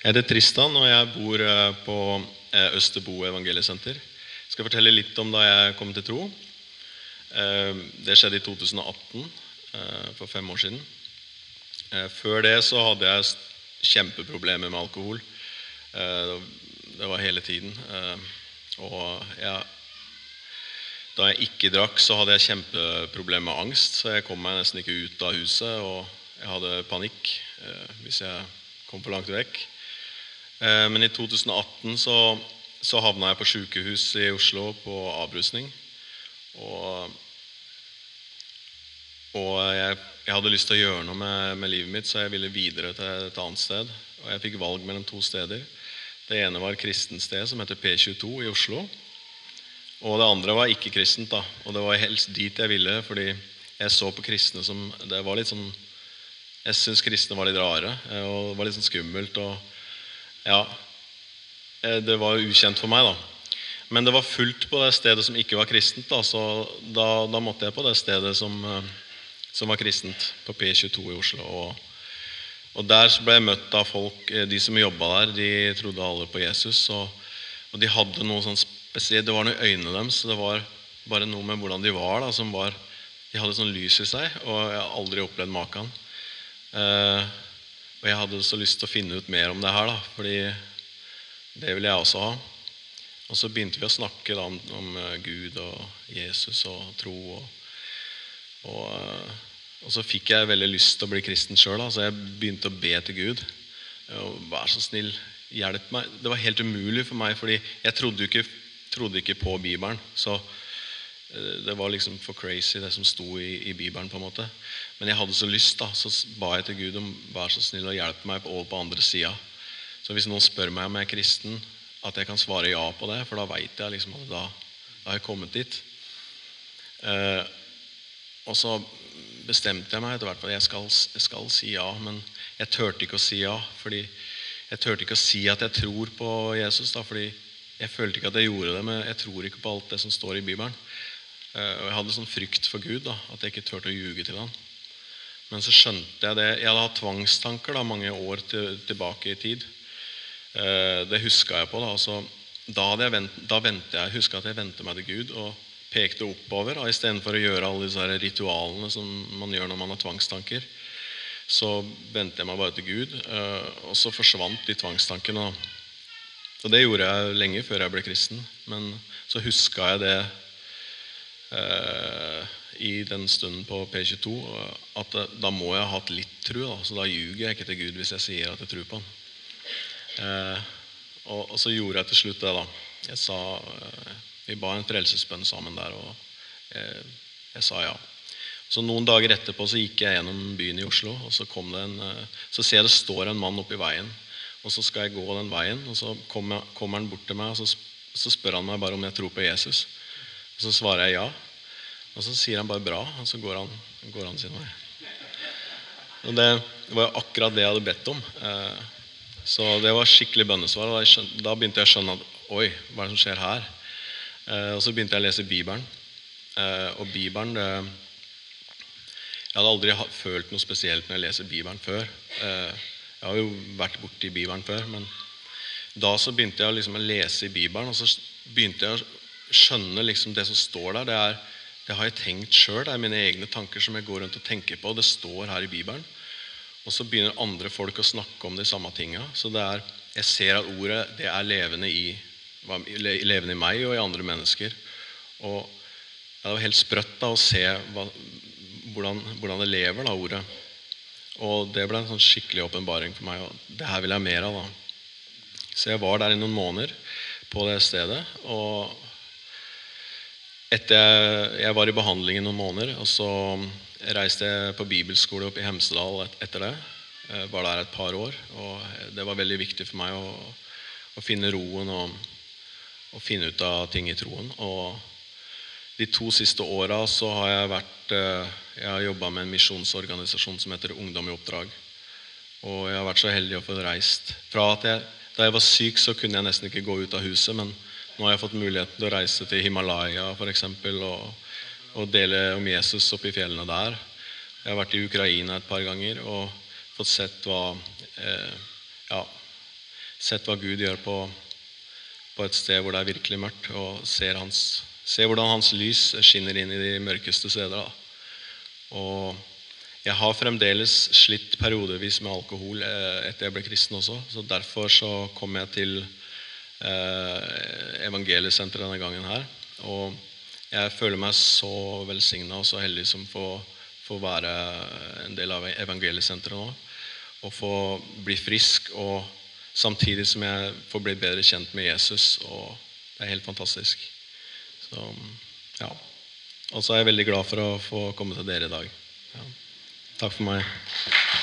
Jeg heter Tristan, og jeg bor eh, på eh, Østerbo evangeliesenter. Jeg skal fortelle litt om da jeg kom til tro. Eh, Det skjedde i 2018, eh, for fem år siden. Før det så hadde jeg kjempeproblemer med alkohol. Det var hele tiden. Og jeg, da jeg ikke drakk, så hadde jeg kjempeproblemer med angst. Så jeg kom meg nesten ikke ut av huset, og jeg hadde panikk hvis jeg kom for langt vekk. Eh, Men i 2018 så, så havna jeg på sykehus i Oslo på avrusning. Og, og jeg, jeg hadde lyst til å gjøre noe med, med livet mitt, så jeg ville videre til et annet sted. Og jeg fikk valg mellom to steder. Det ene var et kristent sted som heter P22 i Oslo. Og det andre var ikke-kristent. da, Og det var helst dit jeg ville, fordi jeg så på kristne som det var litt sånn, Jeg syns kristne var litt rare eh, og det var litt sånn skummelt. og ja, eh, Det var ukjent for meg, da. Men det var fullt på det stedet som ikke var kristent. da, Så da, da måtte jeg på det stedet som, eh, som var kristent, på P22 i Oslo. Og, og der ble jeg møtt av folk, eh, de som jobba der, de trodde alle på Jesus. Og, og de hadde noe sånn spesielt, det var noe i øynene deres. Det var bare noe med hvordan de var. da, som var, De hadde sånn lys i seg, og jeg har aldri opplevd maken. Eh, og jeg hadde så lyst til å finne ut mer om det her, da, fordi det ville jeg også ha. Og så begynte vi å snakke da, om, eh, Gud og Jesus og tro. Og, og, eh, og så fikk jeg veldig lyst til å bli kristen sjøl, så jeg begynte å be til Gud. Vær så snill, hjelp meg. Det var helt umulig for meg, fordi jeg trodde ikke, trodde ikke på Bibelen. Så det var liksom for crazy, det som sto i, i Bibelen. på en måte. Men jeg hadde så lyst, da, så ba jeg til Gud om vær så snill og hjelpe meg over på andre sida. Så hvis noen spør meg om jeg er kristen, at jeg kan svare ja på det, for da veit jeg liksom at da, da har jeg kommet dit. Eh, og så bestemte jeg meg etter hvert for at jeg skal, jeg skal si ja, men jeg turte ikke å si ja. fordi Jeg turte ikke å si at jeg tror på Jesus, da, fordi jeg følte ikke at jeg gjorde det. Men jeg tror ikke på alt det som står i Bibelen. Eh, Og jeg hadde sånn frykt for Gud, da, at jeg ikke turte å ljuge til han. Men så skjønte jeg det. Jeg hadde hatt tvangstanker da, mange år til, tilbake i tid. Eh, Det huska jeg på. Da altså, da, jeg vent, da vente jeg, huska at jeg vendte meg til Gud og pekte oppover da, istedenfor å gjøre alle disse ritualene som man gjør når man har tvangstanker. Så vendte jeg meg bare til Gud, eh, og så forsvant de tvangstankene. Og det gjorde jeg lenge før jeg ble kristen. Men så huska jeg det eh, i den stunden på P22 at eh, da må jeg ha hatt litt tro. Da. Så da ljuger jeg ikke til Gud hvis jeg sier at jeg tror på han. Eh, og, og så gjorde jeg til slutt det, da. Jeg sa, eh, vi ba en frelsesbønn sammen der, og eh, jeg sa ja. Så Noen dager etterpå så gikk jeg gjennom byen i Oslo, og så, kom det en, eh, så ser jeg det står en mann oppi veien. Og Så skal jeg gå den veien, og så kommer, kommer han bort til meg og så, så spør han meg bare om jeg tror på Jesus. Og Så svarer jeg ja. Og så sier han bare bra, og så går han, går han sin vei. Og Det var akkurat det jeg hadde bedt om. Eh, Så det var skikkelig bønnesvar. og Da, begynte jeg å skjønne at oi, hva er det som skjer her? Eh, Og så begynte jeg å lese Bibelen. Eh, Og Bibelen det, Jeg hadde aldri følt noe spesielt når jeg leser Bibelen før. Jeg har jo vært borti Bibelen før, men da så begynte jeg liksom å lese i Bibelen, og så begynte jeg skjønne liksom det som står der. Det, er, det har jeg tenkt sjøl. Det er mine egne tanker som jeg går rundt og tenker på. Det står her i Bibelen. Og så begynner andre folk å snakke om de samme tinga. Så det er, jeg ser at ordet det er levende i, levende i meg og i andre mennesker. Og det var helt sprøtt da, å se hva, hvordan, hvordan det lever, da, ordet. Og det ble en sånn skikkelig åpenbaring for meg. Og det her vil jeg mer av. da. Så jeg var der i noen måneder på det stedet. Og etter jeg, var i behandling i noen måneder, og så reiste jeg på bibelskole opp i Hemsedal et, etter det. Jeg var der et par år, og det var veldig viktig for meg å, å finne roen og, og finne ut av ting i troen. Og de to siste åra så har jeg vært eh, Jeg har jobba med en misjonsorganisasjon som heter Ungdom i oppdrag. Og jeg har vært så heldig å få reist. Fra at jeg, da jeg var syk, så kunne jeg nesten ikke gå ut av huset. Men nå har jeg fått muligheten til å reise til Himalaya eksempel, og, og dele om Jesus oppe i fjellene der. Jeg har vært i Ukraina et par ganger og fått sett hva eh, ja, sett hva Gud gjør på, på et sted hvor det er virkelig mørkt, og ser, hans, ser hvordan hans lys skinner inn i de mørkeste steder. Da. Og jeg har fremdeles slitt periodevis med alkohol eh, etter jeg ble kristen også. så Derfor så kom jeg til eh, evangeliesenteret denne gangen her. Og jeg føler meg så velsigna og så heldig som får får være en del av evangeliesenteret nå. Og få bli frisk, og samtidig som jeg får bli bedre kjent med Jesus. og Det er helt fantastisk. Så, ja. Og så er jeg veldig glad for å få komme til dere i dag. Ja. Takk for meg.